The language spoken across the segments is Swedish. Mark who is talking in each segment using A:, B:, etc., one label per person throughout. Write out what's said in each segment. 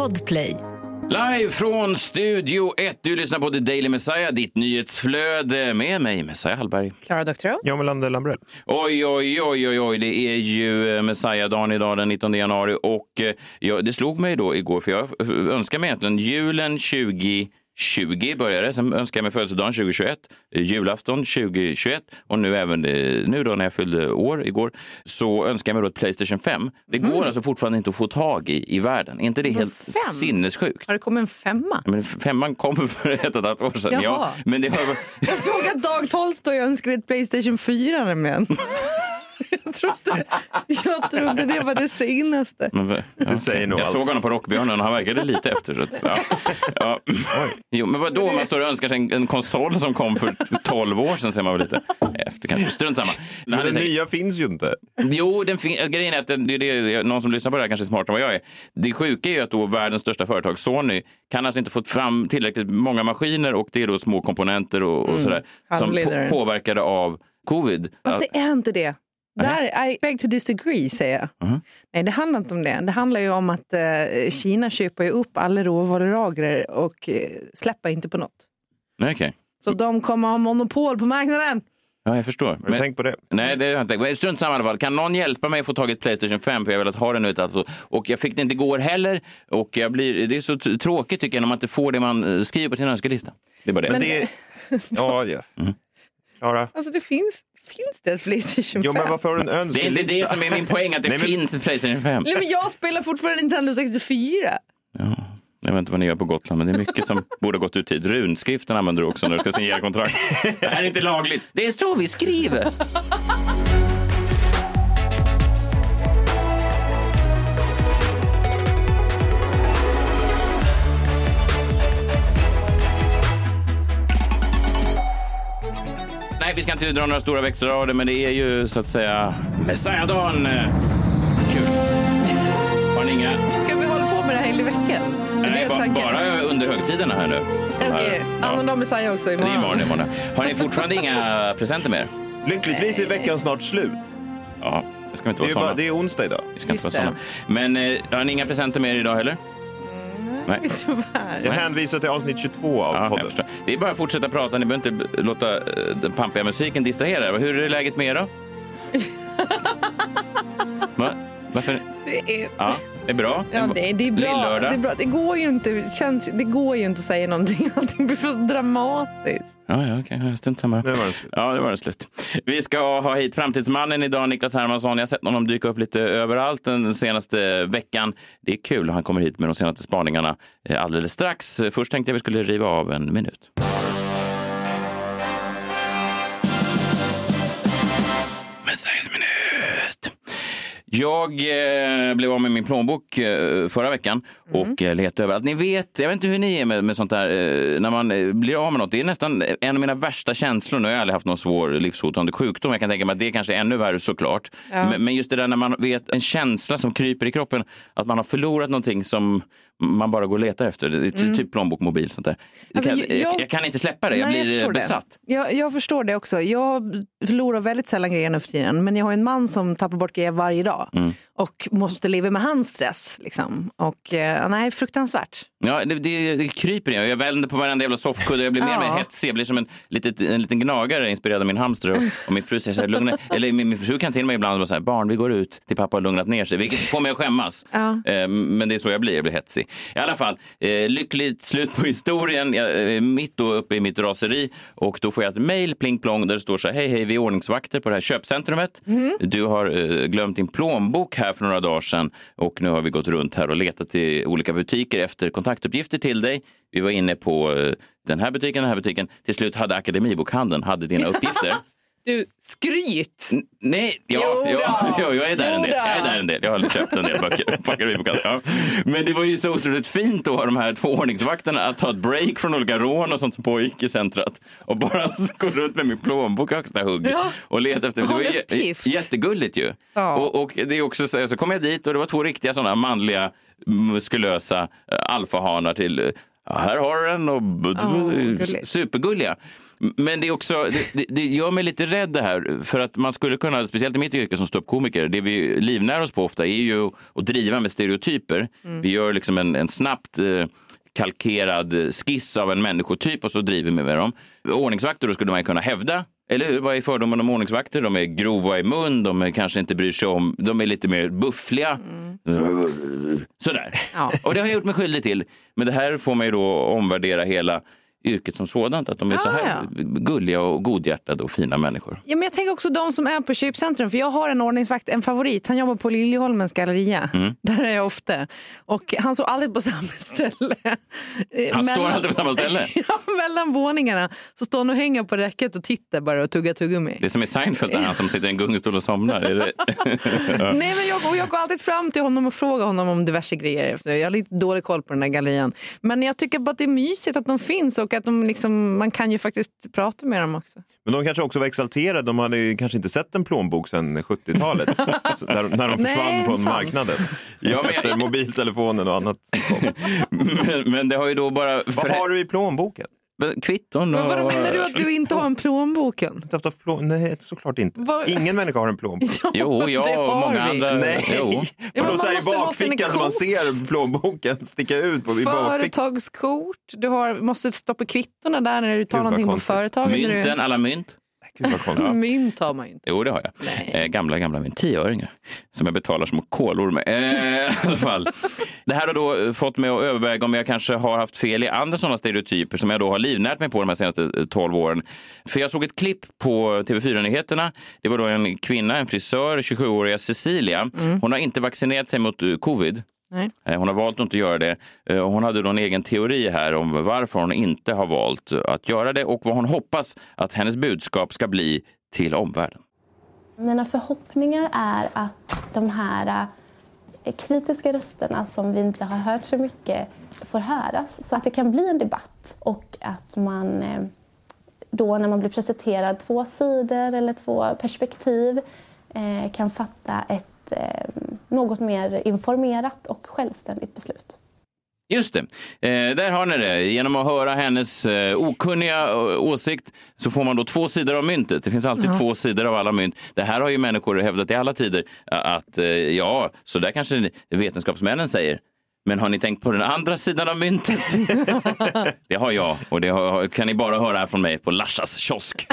A: Podplay.
B: Live från Studio 1. Du lyssnar på The Daily Messiah, ditt nyhetsflöde med mig, Messiah Hallberg.
C: Klara Doktorow.
D: John Melander Lambrell.
B: Oj, oj, oj, oj, oj, det är ju eh, Messiah-dagen idag den 19 januari och eh, ja, det slog mig då igår för jag önskar mig egentligen julen 20 20 började, sen önskade jag mig födelsedagen 2021, eh, julafton 2021 och nu även eh, nu då när jag fyllde år igår så önskar jag mig då ett Playstation 5. Det går alltså fortfarande inte att få tag i i världen. Är inte det helt
C: fem?
B: sinnessjukt?
C: Har det kommit en femma?
B: Men femman kom för ett och ett halvt år sedan.
C: Jaha.
B: Ja, men det har...
C: Jag såg att Dag Tolstoj önskade ett Playstation 4 nämligen. Jag trodde, jag trodde det var det senaste.
B: Men, ja,
D: Det säger nog
B: jag
D: allt.
B: såg honom på Rockbjörnen och han verkade lite efter. Ja. Ja. Jo, men vad då man står och önskar sig en, en konsol som kom för 12 år sedan, ser man väl lite efter kanske. Strunt samma.
D: Men den
B: säkert-
D: nya finns ju inte.
B: Jo, den fin- grejen är att den, det är det, någon som lyssnar på det här kanske är smartare än vad jag är. Det sjuka är ju att då världens största företag, Sony, kan alltså inte få fram tillräckligt många maskiner och det är då små komponenter och, och sådär som på, påverkade av covid.
C: Fast det är inte det. Där, I beg to disagree, säger jag.
B: Mhm.
C: Nej, det handlar inte om det. Det handlar ju om att eh, Kina köper ju upp alla råvarulager och eh, släpper inte på något.
B: Nej, okej.
C: Så de kommer ha monopol på marknaden.
B: Ja, jag förstår.
D: Du tänkt på det?
B: Nej, det har jag inte tänkt. Men Strunt samma i alla fall. Kan någon hjälpa mig att få tag i ett Playstation 5? För jag har velat ha den nu. Alltså. Och jag fick det inte igår heller. Och jag blir, det är så tråkigt tycker jag när man inte får det man eh, skriver på sin önskelista. Det är bara det.
D: Men det är... Ja, ja.
B: Mm.
D: Klara?
C: Alltså det finns, finns det ett Playstation 5?
D: Jo, men varför har du en
B: det är
D: önskelista?
B: inte det som är min poäng, att det
D: Nej, men-
B: finns ett Playstation 5.
C: Nej, men jag spelar fortfarande Nintendo 64.
B: Ja, jag vet inte vad ni gör på Gotland, men det är mycket som borde ha gått ut tid. Runskriften använder du också när du ska signera kontrakt. Det här är inte lagligt. Det är så vi skriver. Nej, vi ska inte dra några stora växlar av det, men det är ju så att säga Messiah-dagen. Kul. Har ni inga
C: Ska vi hålla på med det här hela veckan? Är
B: Nej,
C: det
B: ba,
C: tanken?
B: bara under högtiderna här nu.
C: Okej, ja. men de är Messiah också
B: Det är
C: imorgon.
B: imorgon, imorgon. Har ni fortfarande inga presenter med er?
D: Lyckligtvis är veckan snart slut.
B: Ja, det ska vi inte
D: Det
B: vara
D: är, bara, det är onsdag idag.
B: Vi ska inte
C: Just
B: vara såna. Men eh, har ni inga presenter med er idag heller? Nej.
C: Tyvärr.
D: Jag hänvisar till avsnitt 22 av
B: Ja, jag
D: podden.
B: förstår. Det är bara att fortsätta prata. Ni behöver inte b- låta eh, den pampiga musiken distrahera er. Hur är läget med er då? Va? Varför?
C: Det är,
B: Ja, det är bra.
C: ja, det, det, är bra. Det är bra. Det går ju inte, det känns, det går ju inte att säga någonting. Allting blir för dramatiskt.
B: Ja, ja, okej. Okay. Strunt samma.
D: Nu var det slut.
B: Ja, det var det slut. Vi ska ha hit framtidsmannen idag, Niklas Hermansson. Jag har sett honom dyka upp lite överallt den senaste veckan. Det är kul. Han kommer hit med de senaste spaningarna eh, alldeles strax. Först tänkte jag vi skulle riva av en minut. Jag eh, blev av med min plånbok eh, förra veckan och eh, letade överallt. Ni vet, jag vet inte hur ni är med, med sånt där, eh, när man eh, blir av med något. Det är nästan en av mina värsta känslor. Nu har jag aldrig haft någon svår livshotande sjukdom. Jag kan tänka mig att det kanske är ännu värre såklart. Men, men just det där när man vet en känsla som kryper i kroppen, att man har förlorat någonting som man bara går och letar efter. Det är ty- typ plånbok, mobil, sånt där.
C: Alltså,
B: kan,
C: jag-
B: jag, jag kan inte släppa det, jag
C: Nej, jag
B: blir
C: förstår
B: eh,
C: det.
B: besatt.
C: Jag, jag förstår det också. Jag förlorar väldigt sällan grejer nu för tiden. Men jag har en man som tappar bort grejer varje dag.
B: Mm.
C: Och måste leva med hans stress. Liksom. Och eh, nej, fruktansvärt.
B: Ja, det, det, det kryper in. Jag vänder på varenda jävla soffkudde. Jag blir mer och mer hetsig. Jag blir som en, litet, en liten gnagare inspirerad av min hamster. Och, och min fru säger så här, lugna Eller min, min fru kan till mig ibland vara så här, barn vi går ut till pappa har lugnat ner sig. Vilket får mig att skämmas.
C: Ja.
B: Eh, men det är så jag blir, jag blir hetsig. I alla fall, eh, lyckligt slut på historien. Jag är mitt då uppe i mitt raseri. Och då får jag ett mejl, pling plong, där det står så här, hej hej, vi är ordningsvakter på det här köpcentrumet. Du har eh, glömt din plånbok här för några dagar sedan. Och nu har vi gått runt här och letat i olika butiker efter kontaktuppgifter till dig. Vi var inne på eh, den här butiken, den här butiken. Till slut hade Akademibokhandeln hade dina uppgifter.
C: Du, skryt!
B: N- Nej, ja,
C: Jo
B: ja, jag är där en del.
C: Jo.
B: Jag är där en del. Jag har köpt en del böcker på Akademibokhandeln. Ja. Men det var ju så otroligt fint då, de här två ordningsvakterna, att ta ett break från olika rån och sånt som pågick i centret och bara gå runt med min plånbok högsta hugg
C: Ja.
B: och leta efter. Det var ju jättegulligt ju.
C: Ja.
B: Och, och det är också så, så kom jag dit och det var två riktiga sådana manliga muskulösa eh, alfahanar till eh, ja, här har du den och
C: gulligt.
B: supergulliga. Men det är också, det, det, gör mig lite rädd det här, för att man skulle kunna, speciellt i mitt yrke som ståuppkomiker, det vi livnär oss på ofta är ju att driva med stereotyper.
C: Mm.
B: Vi gör liksom en, en snabbt eh, kalkerad skiss av en människotyp och så driver vi med dem. Ordningsvakter då skulle man kunna hävda eller hur? Vad är fördomen om ordningsvakter? De är grova i mun, de är kanske inte bryr sig om, de är lite mer buffliga. Sådär.
C: Ja.
B: Och det har jag gjort mig skyldig till. Men det här får mig ju då omvärdera hela yrket som sådant, att de är så
C: Ah,
B: här gulliga och godhjärtade och fina människor.
C: Ja, men jag tänker också de som är på köpcentrum. För jag har en ordningsvakt, en favorit. Han jobbar på Liljeholmens galleria.
B: Mm.
C: Där är jag ofta. Och han står aldrig på samma ställe. Eh,
B: Han står alltid på samma ställe.
C: ja, mellan våningarna så står han och hänger på räcket och tittar bara och tuggar tuggummi.
B: Det är som i Seinfeld, där han som sitter i en gungstol och somnar.
C: Nej, men jag, och jag går alltid fram till honom och frågar honom om diverse grejer. Jag har lite dålig koll på den där gallerian. Men jag tycker bara att det är mysigt att de finns och att de liksom, man kan ju faktiskt prata med dem också.
D: Men de kanske också var exalterade. De hade ju kanske inte sett en plånbok sedan 70-talet. Så när, när de försvann
C: Nej,
D: på
C: sant.
D: marknaden.
B: Ja, men-
D: Efter mobiltelefonen och annat.
B: men, men det har ju då bara...
D: Vad har du i plånboken?
B: Kvitton
C: Men
B: och...
C: vadå, menar du att du inte har en plånboken?
D: Inte haft haft plå- Nej, såklart inte.
C: Vad-
D: Ingen människa har en plånbok.
B: Jo,
C: det
B: jag och
C: har
B: många
C: vi.
B: andra.
D: Nej,
B: Jo.
C: Ja, men
D: då så här i bakfickan så man ser plånboken sticka ut på.
C: Företagskort, du har, måste stoppa kvittona där när du tar
D: Gud,
C: någonting på
D: konstigt.
C: företaget. när du-
B: Mynten, alla mynt.
D: Gud vad konstigt.
C: Mynt har man ju inte.
B: Jo, det har jag. Eh, gamla, gamla mynt. Tioöringar. Som jag betalar små kolor med. Eh, i alla fall. Det här har då fått mig att överväga om jag kanske har haft fel i andra sådana stereotyper som jag då har livnärt mig på de här senaste eh, 12 åren. För jag såg ett klipp på TV4-nyheterna. Det var då en kvinna, en frisör, 27-åriga Cecilia. Hon har inte vaccinerat sig mot eh, covid.
C: Nej.
B: Eh, Hon har valt att inte göra det. Eh, Hon hade då en egen teori här om varför hon inte har valt att göra det och vad hon hoppas att hennes budskap ska bli till omvärlden.
A: Mina förhoppningar är att de här eh, kritiska rösterna som vi inte har hört så mycket får höras. Så att det kan bli en debatt och att man då när man blir presenterad två sidor eller två perspektiv kan fatta ett eh, något mer informerat och självständigt beslut.
B: Just det. Eh, där har ni det. Genom att höra hennes eh, okunniga eh, åsikt så får man då två sidor av myntet. Det finns alltid två sidor av alla mynt. Det här har ju människor hävdat i alla tider eh, att eh, ja, så där kanske vetenskapsmännen säger. Men har ni tänkt på den andra sidan av myntet? det har jag och det har, kan ni bara höra här från mig på Larsas kiosk.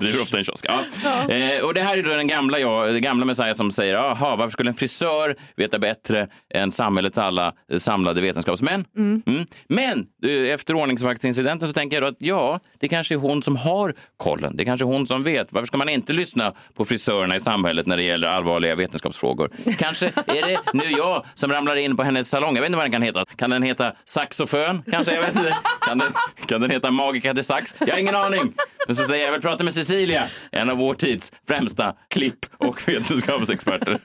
B: Driver ofta en kiosk. Ja. Eh, och det här är då den gamla, jag, den gamla Messiah som säger, aha, varför skulle en frisör veta bättre än samhällets alla eh, samlade vetenskapsmän? Mm. Men eh, efter ordningsvaktsincidenten så tänker jag att ja, det kanske är hon som har kollen. Det kanske är hon som vet. Varför ska man inte lyssna på frisörerna i samhället när det gäller allvarliga vetenskapsfrågor? Kanske är det nu jag som ramlar in på hennes salong. Jag vet inte vad den kan heta. Kan den heta saxofön? Kanske, jag vet inte. Kan den, kan den heta Magica de Sax? Jag har ingen aning. Men så säger jag, jag vill prata med Cecilia, en av vår tids främsta klipp och vetenskapsexperter.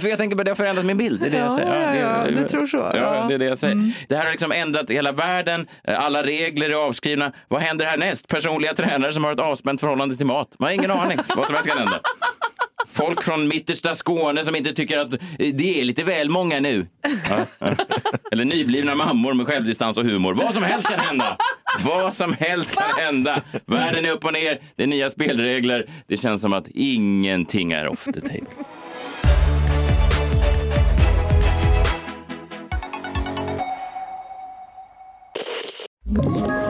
B: För jag tänker bara, det har förändrat min bild. Det är det jag
C: Ja,
B: säger.
C: ja, ja,
B: det-
C: du tror så.
B: Ja,
C: Ja.
B: det är det jag säger. Det här har liksom ändrat hela världen. Alla regler är avskrivna. Vad händer härnäst? Personliga tränare som har ett avspänt förhållande till mat. Man har ingen aning vad som helst kan hända. Folk från mittersta Skåne som inte tycker att det är lite väl många nu. Eller nyblivna mammor med självdistans och humor. Vad som helst kan hända. Vad som helst kan hända. Världen är upp och ner. Det är nya spelregler. Det känns som att ingenting är off the table.
E: Ett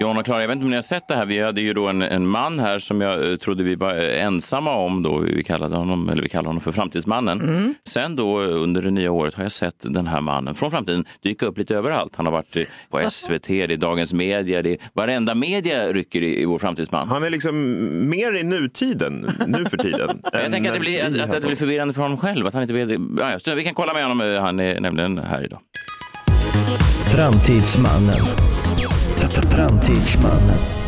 B: Johan och Klara, jag vet inte om ni har sett det här. Vi hade ju då en, en man här som jag eh, trodde vi var eh, ensamma om då. Vi kallade honom, eller vi kallade honom för Framtidsmannen.
C: Mm.
B: Sen då eh, under det nya året har jag sett den här mannen från framtiden dyka upp lite överallt. Han har varit på SVT, det är Dagens Media, det är varenda media rycker i, i vår Framtidsman.
D: Han är liksom mer i nutiden nu för tiden.
B: Jag
D: än
B: tänker att det, blir, att, att det blir förvirrande för honom själv. Att han inte vet. Ja, så vi kan kolla med honom. Han är nämligen här idag.
F: Framtidsmannen. Framtidsmannen.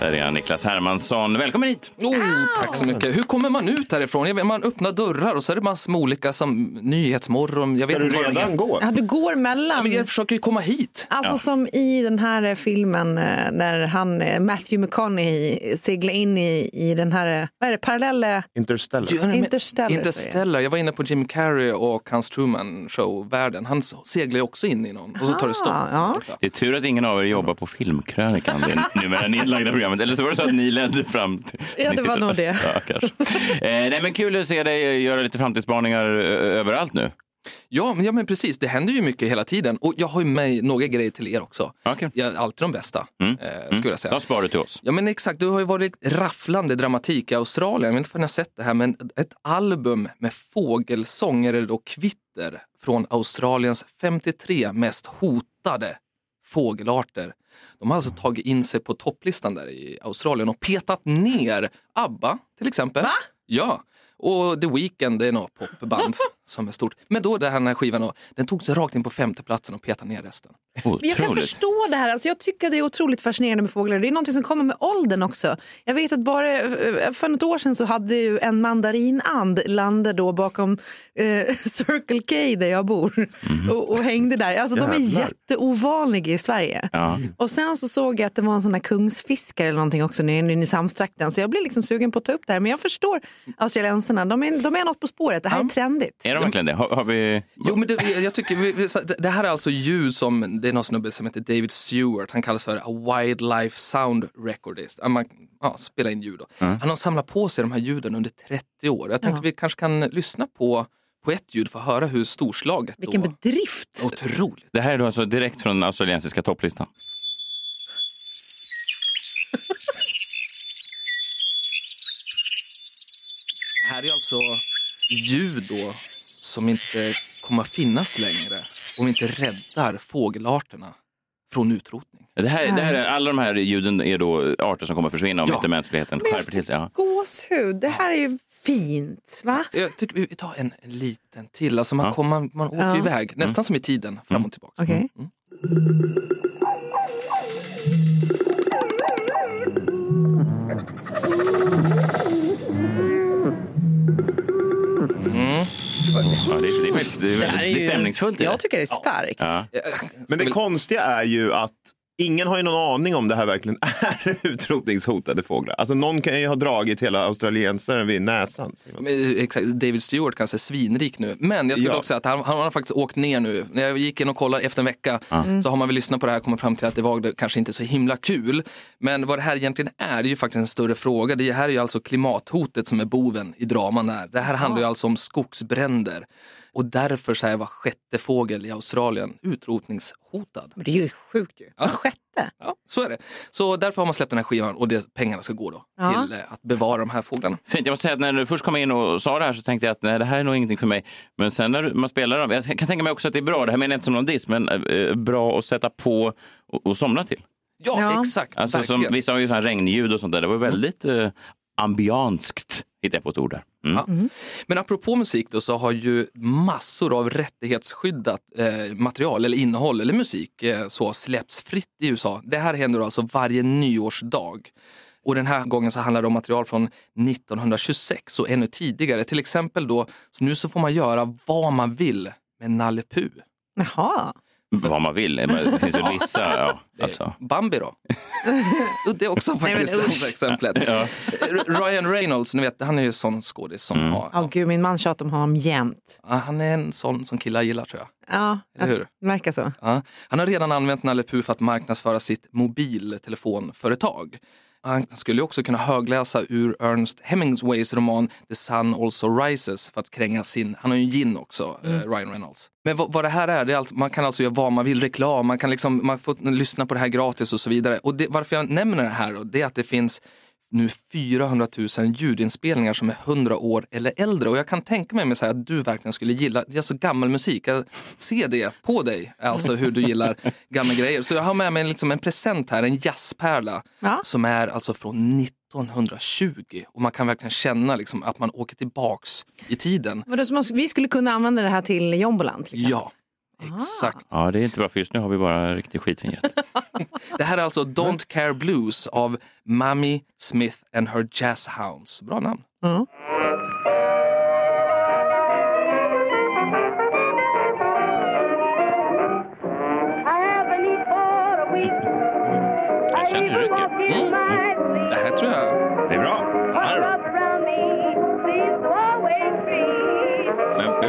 B: Där är han, Niklas Hermansson. Välkommen hit!
G: Oh, tack så mycket. Hur kommer man ut härifrån? Jag vet, Man öppnar dörrar och så är det massor med olika som Nyhetsmorgon. Jag vet
D: du redan gå?
C: Ja, du går
G: Ja,
C: mellan.
G: men jag försöker ju komma hit.
C: Alltså som i den här eh, filmen eh, när han, eh, Matthew McConaughey seglar in i, i den här, vad är det, parallella...
D: Interstellar.
G: Ja, men-
C: Interstellar,
G: Interstellar. Jag var inne på Jim Carrey och hans Truman Show-världen. Han seglar ju också in i någon och så tar det stopp.
C: ja.
B: Det är tur att ingen av er jobbar på Filmkrönikan, det numera nedlagda programmet. Eller så var det så att ni ledde fram till...
C: Ja, det var nog det.
B: Ja, kanske. Eh, nej, men kul att se dig göra lite framtidsspaningar överallt nu.
G: Ja, men, ja, men precis. Det händer ju mycket hela tiden. Och jag har ju med några grejer till er också.
B: Okej.
G: Jag, alltid de bästa,
B: Mm.
G: eh, skulle jag säga.
B: De sparar du till oss.
G: Ja men exakt, det har ju varit rafflande dramatik i Australien. Jag vet inte om ni har sett det här, men ett album med fågelsånger eller då kvitter från Australiens 53 mest hotade fågelarter. De har alltså tagit in sig på topplistan där i Australien och petat ner ABBA till exempel. Va? Ja. Och The Weeknd, är något popband som är stort. Men då den här skivan, då, den tog sig rakt in på femteplatsen och petade ner resten.
C: Men jag kan
B: Otroligt.
C: förstå det här. Alltså jag tycker det är otroligt fascinerande med fåglar. Det är något som kommer med åldern också. Jag vet att bara eh, för något år sedan så hade ju en mandarinand landat då bakom eh, Circle K där jag bor och, och hängde där. Alltså de är
D: Jävlar.
C: jätteovanliga i Sverige.
B: Ja.
C: Och sen så såg jag att det var en sån här kungsfiskare eller någonting också nere i Nynäshamnstrakten. Så jag blev liksom sugen på att ta upp det här. Men jag förstår australiensarna. De är, de är något på spåret. Det här är trendigt.
B: Är de verkligen det? Har, har vi...
G: Jo, men det, jag tycker, vi- det- här är alltså ljud som, det är någon snubbe som heter David Stewart, han kallas för a wildlife sound recordist. Man ja, spelar in ljud. Då. Han har samlat på sig de här ljuden under 30 år. Jag tänkte
C: Ja.
G: vi kanske kan lyssna på, på ett ljud för att höra hur storslaget
C: Vilken
G: då.
C: bedrift.
G: Otroligt.
B: Det här är då alltså direkt från den australiensiska topplistan.
G: Det här är alltså ljud då som inte kommer att finnas längre om vi inte räddar fågelarterna från utrotning.
B: Det här, det här är, alla de här ljuden är då arter som kommer att försvinna om
G: Ja.
B: inte mänskligheten skärper till sig. Ja.
C: Gåshud. Det här är ju fint. Va?
G: Jag tycker vi tar en, en liten till. Alltså man,
B: Ja.
G: kommer, man, man åker
C: Ja.
G: iväg, nästan som i tiden, fram och tillbaka.
C: Okej.
G: Mm.
B: Ja, det, är- det är faktiskt det är väldigt, det är stämningsfullt.
C: Jag
B: det.
C: tycker det är starkt.
B: Ja.
D: Men det konstiga är ju att ingen har ju någon aning om det här verkligen är utrotningshotade fåglar. Alltså någon kan ju ha dragit hela australiensaren vid näsan.
G: Men, Exakt, David Stewart kanske är svinrik nu. Men jag skulle
D: Ja.
G: också säga att han, han har faktiskt åkt ner nu. När jag gick in och kollade efter en vecka så har man väl lyssnat på det här och kommit fram till att det var kanske inte så himla kul. Men vad det här egentligen är, det är ju faktiskt en större fråga. Det här är ju alltså klimathotet som är boven i draman här. Det här handlar ju alltså om skogsbränder. Och därför så är var sjätte fågel i Australien utrotningshotad.
C: Men Det är ju sjukt ju. Var sjätte.
G: Ja, så är det. Så därför har man släppt den här skivan och det, pengarna ska gå då
C: Ja.
G: till eh, att bevara de här fåglarna.
B: Fint. Jag måste säga att när du först kom in och sa det här så tänkte jag att nej, det här är nog ingenting för mig. Men sen när man spelar dem, jag kan tänka mig också att det är bra, det här menar jag inte som någon diss, men eh, bra att sätta på och, och somna till.
G: Ja,
C: Ja.
G: exakt.
B: Alltså, som, vissa har ju här regnljud och sånt där. Det var väldigt eh, ambianskt, hittade jag på ett ord där. Mm.
G: Ja. Men apropå musik då så har ju massor av rättighetsskyddat eh, material eller innehåll eller musik eh, så släppts fritt i USA. Det här händer alltså varje nyårsdag. Och den här gången så handlar det om material från 1926 och ännu tidigare. Till exempel då, så nu så får man göra vad man vill med Nalle Puh.
C: Jaha.
B: Vad man vill. Men Det finns ju vissa, ja, alltså.
G: Bambi då? det är också
C: Nej,
G: faktiskt det
C: usch.
G: andra exemplet. R- Ryan Reynolds, ni vet, han är ju en sån skådis som
B: Mm.
G: har...
C: Oh, gud, min man tjatar om honom jämt.
G: Ja, han är en sån som killar gillar tror jag.
C: Ja,
G: Eller hur?
C: det verkar så.
G: Ja. Han har redan använt Nalle Puh för att marknadsföra sitt mobiltelefonföretag. Han skulle också kunna högläsa ur Ernest Hemingways roman The Sun Also Rises för att kränga sin, han har ju gin också, eh, Ryan Reynolds. Men vad, vad det här är, det är allt, man kan alltså göra vad man vill, reklam, man kan liksom, man får lyssna på det här gratis och så vidare. Och det, varför jag nämner det här då, det är att det finns nu 400 000 ljudinspelningar som är 100 år eller äldre. Och jag kan tänka mig så att du verkligen skulle gilla, det är så gammal musik, jag ser det på dig, alltså hur du gillar gamla grejer. Så jag har med mig liksom en present här, en jazzpärla
C: Ja.
G: som är alltså från 1920 och man kan verkligen känna liksom att man åker tillbaks i tiden.
C: Vadå, så man- Vi skulle kunna använda det här till jombolan exempel?
G: Ja, exakt.
B: Ja, det är inte bra för just nu har vi bara riktig skitvinjett.
G: Det här är alltså Don't Care Blues av Mammy Smith and her Jazz Hounds. Bra namn.
B: Jag känner hur det rycker.
G: Det här tror jag...
D: Det är bra.
B: Är.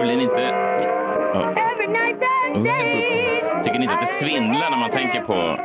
B: Men inte... Tycker ni inte att det svindlar när man tänker på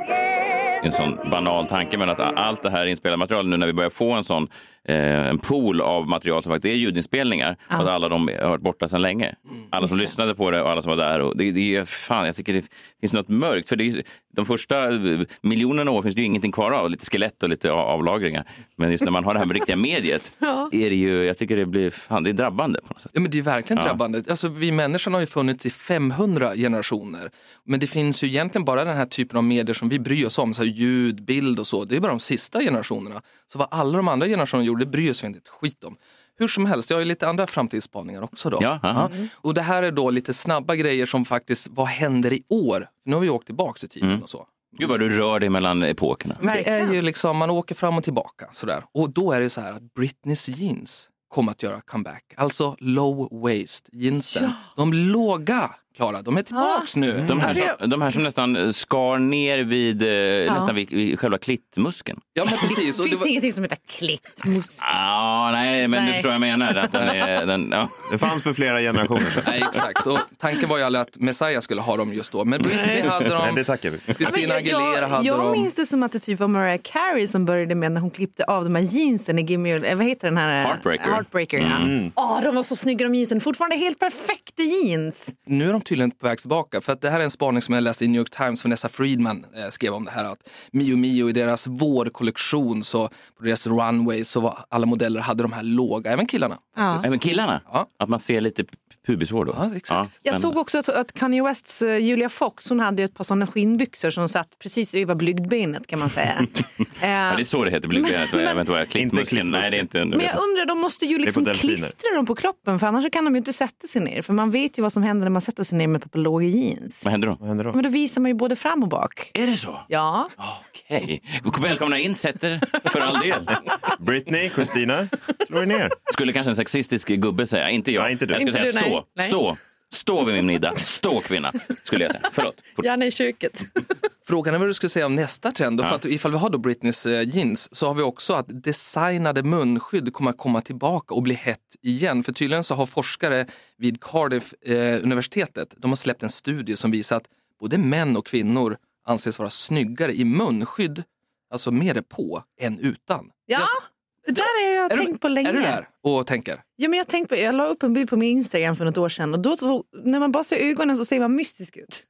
B: en sån banal tanke, men att allt det här inspelade material nu när vi börjar få en sån en pool av material som faktiskt är ljudinspelningar, och att alla de har varit borta sedan länge. Alla som lyssnade på det och alla som var där. Och det, det är, fan, jag tycker det finns något mörkt, för det är, de första eh, miljonerna år finns det ju ingenting kvar av, lite skelett och lite av- avlagringar. Men just när man har det här med riktiga mediet, är det ju, jag tycker det blir, fan, det är drabbande på något sätt.
G: Ja, men det är verkligen
B: Ja.
G: drabbande. Alltså, vi människor har ju funnits i 500 generationer. Men det finns ju egentligen bara den här typen av medier som vi bryr oss om, så här ljud, bild och så. Det är bara de sista generationerna. Så vad alla de andra generationerna gjorde, det bryr vi inte ett skit om. Hur som helst, jag har ju lite andra framtidsspaningar också då.
B: Ja, aha.
G: Och det här är då lite snabba grejer som faktiskt, vad händer i år? För nu har vi åkt tillbaks i tiden och så.
B: Gud vad du rör dig mellan epokerna.
G: Men det är ju liksom, man åker fram och tillbaka sådär. Och då är det så här att Britneys jeans kommer att göra comeback. Alltså low waist jeansen. De låga, Klara, de är tillbaks nu.
B: De här, som, de här som nästan skar ner vid, eh, nästan vid, vid själva klittmuskeln.
G: Ja men precis.
C: Det
G: Och det
C: finns
G: var,
C: ingenting som heter klittmuskel.
B: Ah, nej, men du
C: Nej.
B: förstår vad jag menar. Att den är, den, ja.
D: Det fanns för flera generationer sedan.
G: nej, exakt. Och tanken var ju aldrig att Messiah skulle ha dem just då. Men Britney hade
D: Nej, det
G: dem,
D: tackar vi.
G: Christina Aguilera
C: jag,
G: hade
C: jag
G: dem.
C: minns det som att det typ var Mariah Carey som började med när hon klippte av de här jeansen i Gimme eh, vad heter den här?
B: Heartbreaker.
C: Heartbreaker ja. Åh, de var så snygga de jeansen. Fortfarande helt perfekta jeans.
G: Nu är de tydligen på väg tillbaka. För att det här är en spaning som jag läste i New York Times. Vanessa Friedman eh, skrev om det här. Att Mio Mio i deras vårkollektion, så på deras runway, så var alla modeller hade de här låga, även killarna. faktiskt.
B: Även killarna?
G: Ja.
B: Att man ser lite pubishår då?
G: Ja, exakt.
C: Jag såg också att, att Kanye Wests eh, Julia Fox hon hade ju ett par sådana skinnbyxor som satt precis över blygdbenet kan man säga. Eh,
B: Ja, det är så det heter, blygdbenet. Jag vet inte vad jag klittmuskeln. Nej, det är inte...
C: Men jag undrar, de måste ju liksom klistra dem på kroppen för annars kan de ju inte sätta sig ner. För man vet ju vad som händer när man sätter sig ner med ett par låga jeans.
B: Vad händer då?
D: Vad händer då?
C: Men då visar man ju både fram och bak.
B: Är det så?
C: Ja.
B: Okej. Välkomna in, sätter för all del.
D: Britney, Christina, slå er ner.
B: Skulle kanske en sexistisk gubbe säga, inte jag.
D: Nej, inte du.
B: Jag skulle
C: Inte
B: säga
C: du,
B: stå,
C: nej. Nej.
B: stå, stå vid min middag. Stå kvinna, skulle jag säga. Förlåt. Fort.
C: Gärna i köket.
G: Frågan är vad du skulle säga om nästa trend. Då, för att ifall vi har då Britneys eh, jeans så har vi också att designade munskydd kommer att komma tillbaka och bli hett igen. För tydligen så har forskare vid Cardiff eh, universitetet de har släppt en studie som visar att både män och kvinnor anses vara snyggare i munskydd, alltså med det på, än utan.
C: Ja, det där har jag
G: Är du-
C: tänkt på länge.
G: Är du där och tänker?
C: Ja, men jag, tänkte på, jag la upp en bild på min Instagram för något år sedan och då, när man bara ser ögonen så ser man mystisk ut.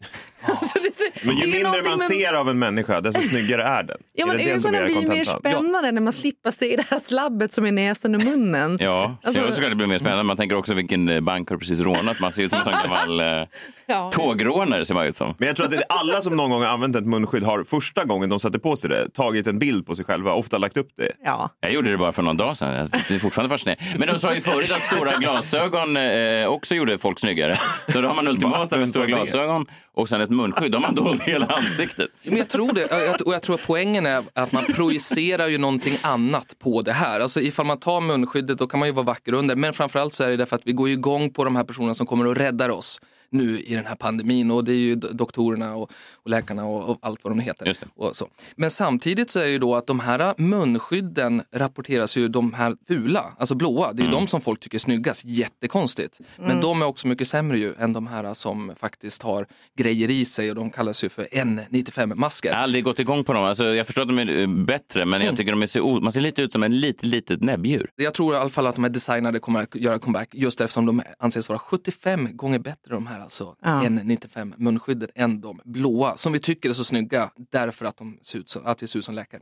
C: så det, ser-
D: Men
C: det
D: ju mindre man
C: med-
D: ser av en människa, desto snyggare är den.
C: Ja,
D: är
C: men
D: det det
C: ögonen blir ju mer spännande när man slipper se det här slabbet som är näsan och munnen.
B: Ja,
C: Alltså-
B: ja, så ska det bli mer spännande. Man tänker också vilken eh, bank har precis rånat. Man ser ut som en gammal eh,
C: Ja.
B: tågrånare. Ser man ut som.
D: Men jag tror att det är alla som någon gång har använt ett munskydd har första gången de satte på sig det tagit en bild på sig själva, ofta lagt upp det.
C: Ja.
B: Jag gjorde det bara för någon dag sedan. Jag är fortfarande fascinerad. Men de sa ju förut att stora glasögon eh, också gjorde folk snyggare. Så då har man ultimata med stora glasögon och sen ett munskydd. Då har man dolt hela ansiktet.
G: Men jag tror det. Och jag tror att poängen är att man projicerar ju någonting annat på det här. Alltså ifall man tar munskyddet då kan man ju vara vacker under. Men framförallt så är det därför att vi går ju igång på de här personerna som kommer och räddar oss nu i den här pandemin. Och det är ju do- doktorerna och, och läkarna och, och allt vad de heter.
B: Just det.
G: Och så. Men samtidigt så är det ju då att de här munskydden rapporteras ju de här fula, alltså blåa. Det är ju de som folk tycker är snyggast. Jättekonstigt. Men de är också mycket sämre ju än de här som faktiskt har grejer i sig och de kallas ju för N95-masker.
B: Jag har aldrig gått igång på dem. Alltså, jag förstår att de är eh, bättre, men jag tycker de o- man ser lite ut som en litet, litet näbbdjur.
G: Jag tror i alla fall att de här designade kommer att göra comeback just eftersom de anses vara 75 gånger bättre de här alltså
C: Ja.
G: N95 munskydden än de blåa som vi tycker är så snygga därför att, de ser ut som, att vi ser ut som läkare.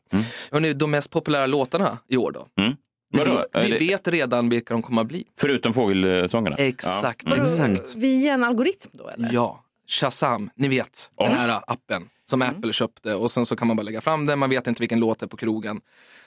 G: Hörrni, de mest populära låtarna i år då?
B: Mm.
G: Vi,
B: Vadå? Är
G: vi
B: det-
G: vet redan vilka de kommer att bli.
B: Förutom fågelsångarna.
G: Exakt,
B: Ja.
G: exakt.
C: Via en algoritm då eller?
G: Ja, Shazam, ni vet den här appen som Apple köpte och sen så kan man bara lägga fram den, man vet inte vilken låt det är på krogen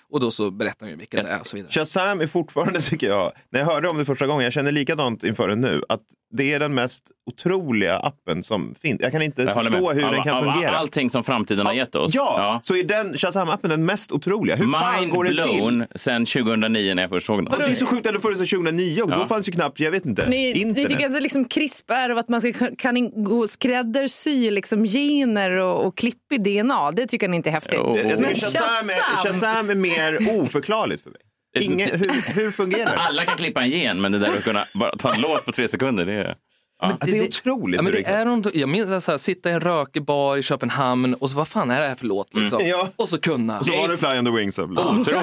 G: och då så berättar ju vilken det är och så vidare.
D: Shazam är fortfarande, tycker jag, när jag hörde om det första gången, jag känner likadant inför det nu, att det är den mest otroliga appen som finns. Jag kan inte
B: Jag
D: förstå
B: med.
D: hur
B: Av-
D: den kan
B: av
D: fungera.
B: Allting som framtiden har gett oss.
D: Ja, så är den Shazam-appen den mest otroliga. Hur fan
B: Mind
D: går det till?
B: blown sen 2009 när jag först såg den.
D: Och det är så sjukt att funnits sedan 2009 och då fanns ju knappt, jag vet inte,
C: Ni, ni
D: internet.
C: tycker att det liksom krisp är och att man ska, kan gå och skräddarsy liksom gener och, och klipp i DNA. Det tycker ni inte är häftigt.
B: Jo.
D: Jag, jag tycker Shazam, är,
C: Shazam!
D: Shazam är mer oförklarligt för mig. Ingen, hur, hur fungerar det?
B: Alla kan klippa en gen, men det där att kunna bara ta en låt på tre sekunder, det är...
D: Alltså, det är otroligt
G: Ja, men det
D: det
G: är något, jag minns så här, sitta i en rökig bar i Köpenhamn och så vad fan är det här för låt? Liksom?
D: Ja.
G: Och så kunna.
D: Och så var det Fly on the Wings.
B: Otroligt.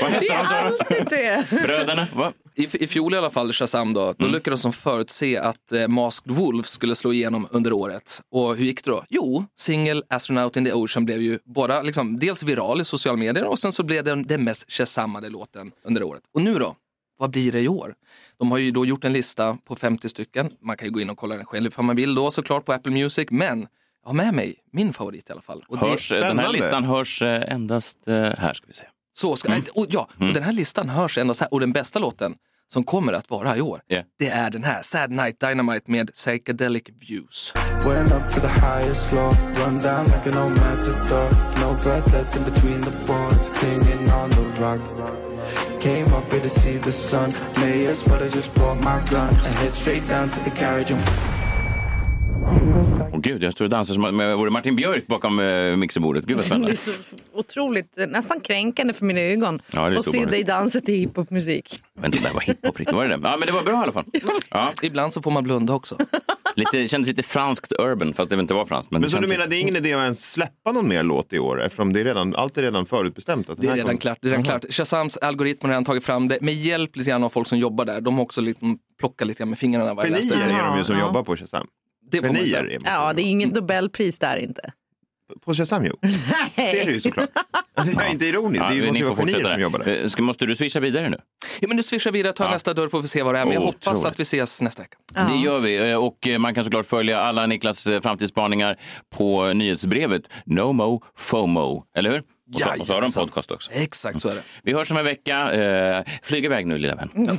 B: Vad
C: Det
B: hette de
C: det.
B: Bröderna? Va?
G: I, I fjol i alla fall, Shazam då, då lyckades de förutse att eh, Masked Wolf skulle slå igenom under året. Och hur gick det då? Jo, single Astronaut in the Ocean blev ju bara liksom, dels viral i sociala medier och sen så blev det den mest Shazamade låten under året. Och nu då? Vad blir det i år? De har ju då gjort en lista på 50 stycken. Man kan ju gå in och kolla den själv om man vill då såklart på Apple Music. Men jag har med mig min favorit i alla fall. Och det-
B: Hörs, den här listan hörs eh, endast eh, här, ska vi se.
G: Så ska, och, ja, och den här listan hörs endast här. Och den bästa låten som kommer att vara i år,
B: Yeah.
G: det är den här, Sad Night Dynamite med Psychedelic Views.
F: Went up to the highest floor, run down like an old matador. No breath left in between the boards, clinging on the rock. Came up here to see the sun. Layers, but I just brought my gun. I head straight down to the carriage and
B: Åh gud, jag står och dansar som om jag vore Martin Björk bakom eh, mixerbordet. Gud vad
C: Det
B: spännande.
C: är så otroligt, eh, nästan kränkande för mina ögon
B: Ja, det
C: att se dig dansa till hiphopmusik.
B: Men det där var hiphop riktigt, var det det? Ja, men det var bra i alla fall. Ja,
G: Ibland så får man blunda också.
B: lite, det kändes lite franskt urban, fast det inte var franskt. Men,
D: Men så
B: det
D: du menar, det är ingen idé att ens släppa någon mer låt i år eftersom det är redan, allt är redan förutbestämt? Att
G: Det är redan
D: kommer-
G: klart. Det är redan klart. Shazams algoritm har redan tagit fram det med hjälp lite grann av folk som jobbar där. De har också liksom plockat lite grann med fingrarna.
D: Genier är de ju som
C: Ja.
D: jobbar på Shazam.
G: Det får man
D: Genier
G: säga.
D: man.
C: Ja, det är inget Nobelpris där inte.
D: På Shazam, jo. Det är det ju såklart. Alltså, jag är inte ironisk.
B: Ja,
D: det är ju-
B: ni
D: måste ju vara genier som jobbar där.
B: Eh, Ska, måste du swisha vidare nu?
G: Ja, men nu swishar vi vidare, tar
B: Ja.
G: nästa dörr får vi se vad det är. Men jag
B: Oh,
G: hoppas att vi ses nästa vecka.
B: Det gör vi. Eh, Och eh, man kan såklart följa alla Niklas framtidsspaningar på nyhetsbrevet No Mo FOMO. Eller hur? Och så, och så har de podcast också.
G: Exakt så är det.
B: Vi hörs om en vecka. Flyg iväg nu, lilla vän.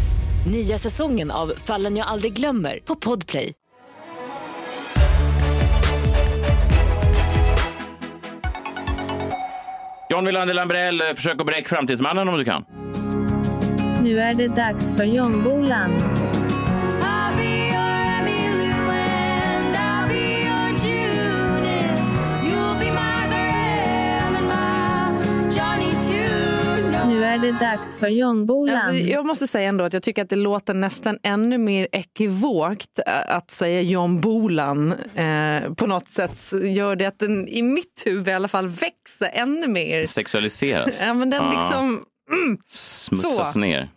E: Nya säsongen av Fallen jag aldrig glömmer på Podplay.
B: John Wilander Lambrell, eh, försök att bräcka framtidsmannen om du kan.
H: Nu är det dags för Jombolan. Nu är det dags för Jombolan.
C: Alltså, jag måste säga ändå att jag tycker att det låter nästan ännu mer ekivokt eh, att säga John Bolan. Eh, på något sätt gör det att den i mitt huvud i alla fall växer ännu mer.
B: Sexualiseras.
C: Ja, men den liksom... Mm,
B: Smutsas
C: Så.
B: ner.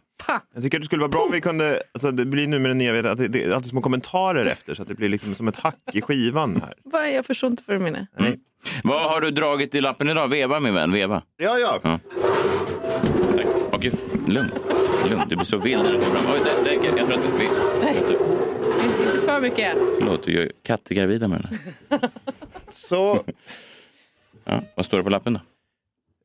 D: Jag tycker att det skulle vara bra om vi kunde, alltså det blir nu med den nya, vet, att det, det är alltid små kommentarer efter så att det blir liksom som ett hack i skivan här.
C: Vad- Jag förstår inte vad du menar.
D: Nej.
B: Vad har du dragit i lappen idag? Veva min vän, veva.
D: Ja, ja.
B: Ja. Lugn. Lugn, du blir så vild när du kommer fram. Oj, där, där, jag tror att vi...
C: Inte för mycket.
B: Förlåt, du gör katter gravida med den här.
D: Så
B: Ja, vad står det på lappen då?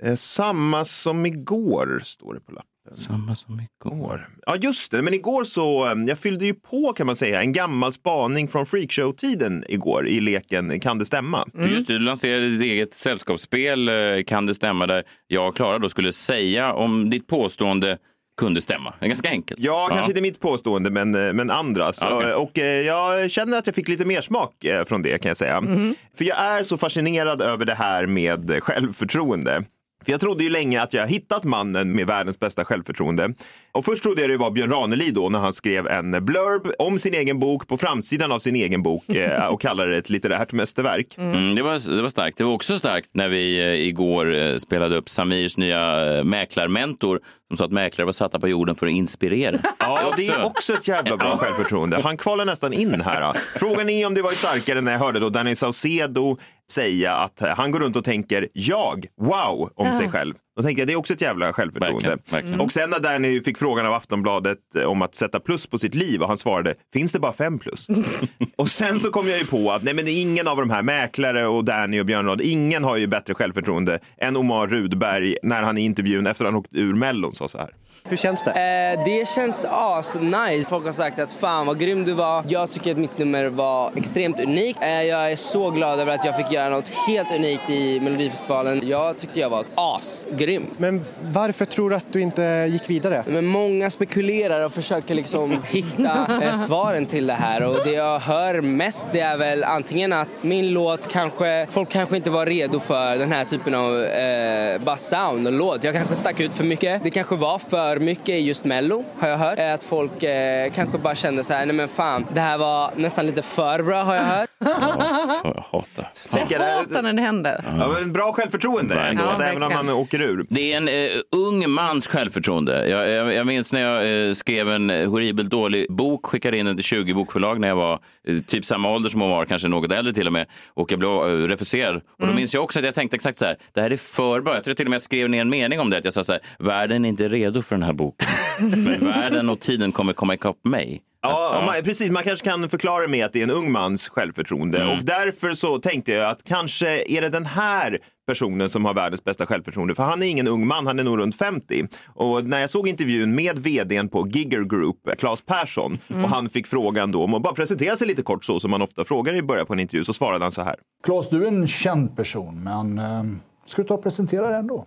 D: eh, samma som igår står det på lappen.
B: Samma som igår.
D: Ja, just det. Men igår så, eh, jag fyllde ju på kan man säga en gammal spaning från freakshow-tiden igår i leken Kan det stämma?
B: Just det, du lanserade ditt eget sällskapsspel, eh, Kan det stämma? Där jag och Klara då skulle säga om ditt påstående kunde stämma. Det är ganska enkelt.
D: Ja, kanske inte mitt påstående, men, eh, men andras.
B: Ja, okej.
D: Och eh, jag känner att jag fick lite mer smak från det kan jag säga. För jag är så fascinerad över det här med självförtroende. För jag trodde ju länge att jag hittat mannen med världens bästa självförtroende. Och först trodde jag det var Björn Ranelid då när han skrev en blurb om sin egen bok på framsidan av sin egen bok eh, och kallade det ett litterärt mästerverk.
B: Mm, det, var, det var starkt. Det var också starkt när vi eh, igår eh, spelade upp Samirs nya mäklarmentor som sa att mäklare var satta på jorden för att inspirera.
D: Ja, det är också ett jävla bra självförtroende. Han kvalar nästan in här. Frågan är om det var starkare när jag hörde då Danny Saucedo säga att han går runt och tänker jag, wow, om sig själv. Då tänker jag det är också ett jävla självförtroende.
B: Verkligen, verkligen.
D: Och sen när Danny fick frågan av Aftonbladet eh, om att sätta plus på sitt liv och han svarade, finns det bara fem plus? och sen så kom jag ju på att nej, men ingen av de här mäklare och Danny och Björn ingen har ju bättre självförtroende än Omar Rudberg när han i intervjun efter att han åkt ur Mellon sa så här.
I: Hur känns det?
J: Eh, det känns as-nice. Folk har sagt att fan vad grym du var. Jag tycker att mitt nummer var extremt unikt. Eh, jag är så glad över att jag fick göra något helt unikt i Melodifestivalen. Jag tyckte jag var asgrym.
I: Men varför tror du att du inte gick vidare?
J: Men många spekulerar och försöker liksom hitta eh, svaren till det här och det jag hör mest det är väl antingen att min låt kanske, folk kanske inte var redo för den här typen av eh, bara sound och låt. Jag kanske stack ut för mycket. Det kanske var för för mycket i just mello har jag hört. Eh, att folk eh, kanske bara kände så här, nej men fan, det här var nästan lite för bra har jag hört.
B: Jag hatar.
D: Här-
C: Hatar när det händer.
D: Ja, men bra självförtroende ändå,
B: Ja,
D: även om man åker ur.
B: Det är en eh, ung mans självförtroende. Jag, jag, jag minns när jag eh, skrev en horribelt dålig bok, skickade in den till 20 bokförlag när jag var eh, typ samma ålder som hon var, kanske något äldre till och med, och jag blev eh, refuserad. Och då
C: Mm.
B: minns jag också att jag tänkte exakt så här, det här är för bra. Jag tror till och med jag skrev ner en mening om det, att jag sa så här, världen är inte redo för den här boken. Men världen och tiden kommer komma ikapp mig.
D: Ja, Man, precis. Man kanske kan förklara med att det är en ung mans självförtroende. Och därför så tänkte jag att kanske är det den här personen som har världens bästa självförtroende. För han är ingen ung man, han är nog runt 50. Och när jag såg intervjun med vdn på Gigger Group, Claes Persson,
K: Mm.
D: och han fick frågan då om att bara presentera sig lite kort så som man ofta frågar i början på en intervju, så svarade han så här.
K: Claes, du är en känd person, men eh, ska du ta och presentera dig ändå?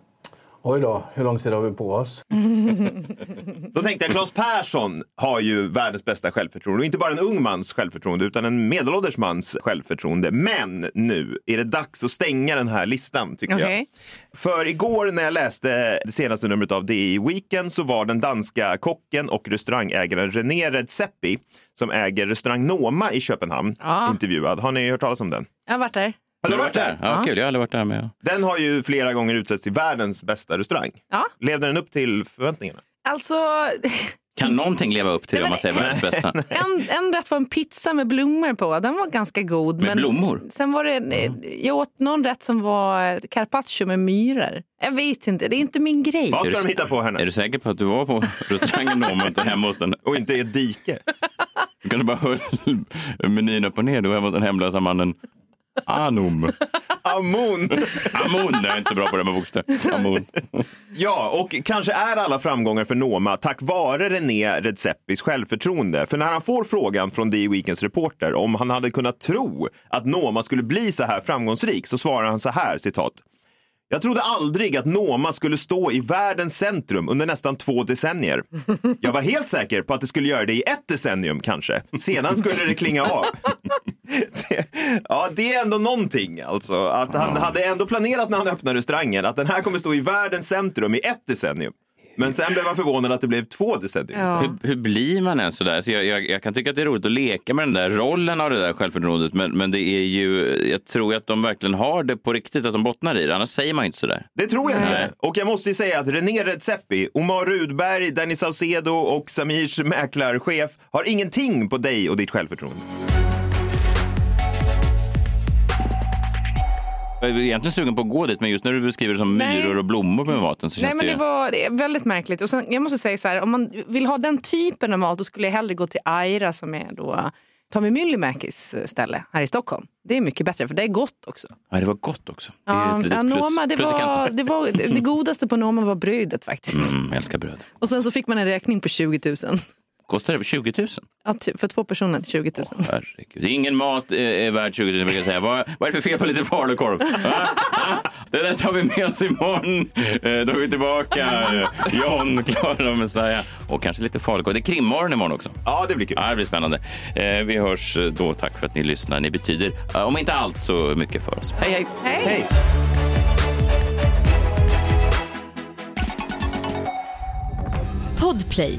K: Oj då, hur lång tid har vi på oss?
D: Då tänkte jag, Claes Persson har ju världens bästa självförtroende. Och inte bara en ung mans självförtroende, utan en medelålders mans självförtroende. Men nu är det dags att stänga den här listan, tycker jag.
C: Okej.
D: För igår när jag läste det senaste numret av DI Weekend så var den danska kocken och restaurangägaren René Redzepi, som äger restaurang Noma i Köpenhamn,
C: Ja.
D: intervjuad. Har ni hört talas om den?
C: Jag har varit där.
D: Har du varit där?
B: Ja, kul. Jag har aldrig varit där med.
D: Den har ju flera gånger utsetts till världens bästa restaurang.
C: Ja.
D: Levde den upp till förväntningarna?
C: Alltså,
B: Kan någonting leva upp till det om man säger världens bästa?
C: en, en rätt var en pizza med blommor på. Den var ganska god.
B: Med
C: men
B: blommor?
C: Sen var det, en- jag åt någon rätt som var carpaccio med myror. Jag vet inte, det är inte min grej.
B: Är du- Är du säker på att du var på restaurangen då, men inte hemma hos den?
D: Och inte i ett dike?
B: Du kanske bara höll menyn upp och ner. Du var hemma hos den hemlösa mannen. Anum.
D: Amun.
B: Amun, jag är inte så bra på det med bokstäver. Amun.
D: Ja, och kanske är alla framgångar för Noma tack vare René Redzepis självförtroende. För när han får frågan från The Weekends reporter om han hade kunnat tro att Noma skulle bli så här framgångsrik så svarar han så här, citat. Jag trodde aldrig att Noma skulle stå i världens centrum under nästan två decennier. Jag var helt säker på att det skulle göra det i ett decennium kanske. Sedan skulle det klinga av. Det, ja, det är ändå någonting alltså. Att han hade ändå planerat när han öppnade restaurangen att den här kommer stå i världens centrum i ett decennium. Men sen blev han förvånad att det blev två decennium.
B: Hur, hur blir man ens sådär? Så jag, jag, jag kan tycka att det är roligt att leka med den där rollen av det där självförtroendet, men, men det är ju, jag tror att de verkligen har det på riktigt, att de bottnar i det, annars säger man ju inte sådär.
D: Det tror jag inte. Och jag måste ju säga att René Redzepi, Omar Rudberg, Danny Saucedo och Samirs mäklarchef har ingenting på dig och ditt självförtroende.
B: Jag är egentligen sugen på att gå dit, men just när du beskriver det som
C: Nej.
B: myror och blommor med maten så
C: Nej,
B: känns
C: men det var det är väldigt märkligt. Och sen, jag måste säga så här, om man vill ha den typen av mat då skulle jag hellre gå till Aira som är då Tommy Myllymäkis ställe här i Stockholm. Det är mycket bättre för det är gott också.
B: Ja, det var gott också. Det är
C: Ja,
B: ett
C: ja, Noma, det, var, det, var, det godaste på Noma var brödet faktiskt.
B: Mm, jag älskar bröd.
C: Och sen så fick man en räkning på 20 000.
B: Kostar det 20 000?
C: Ja, för två personer, 20 000.
B: Herregud. Ingen mat eh, är värd 20 000 brukar jag säga. Vad, vad är det för fel på lite falukorv? Det där tar vi med oss imorgon. Eh, Då är vi tillbaka. John, Klara och Messiah. Och kanske lite falukorv. Det är krimmorgon imorgon också.
D: Ja, det blir kul.
B: Ja, det blir spännande. Eh, Vi hörs då. Tack för att ni lyssnar. Ni betyder, om inte allt, så mycket för oss. Hej, hej!
C: hej.
E: Podplay,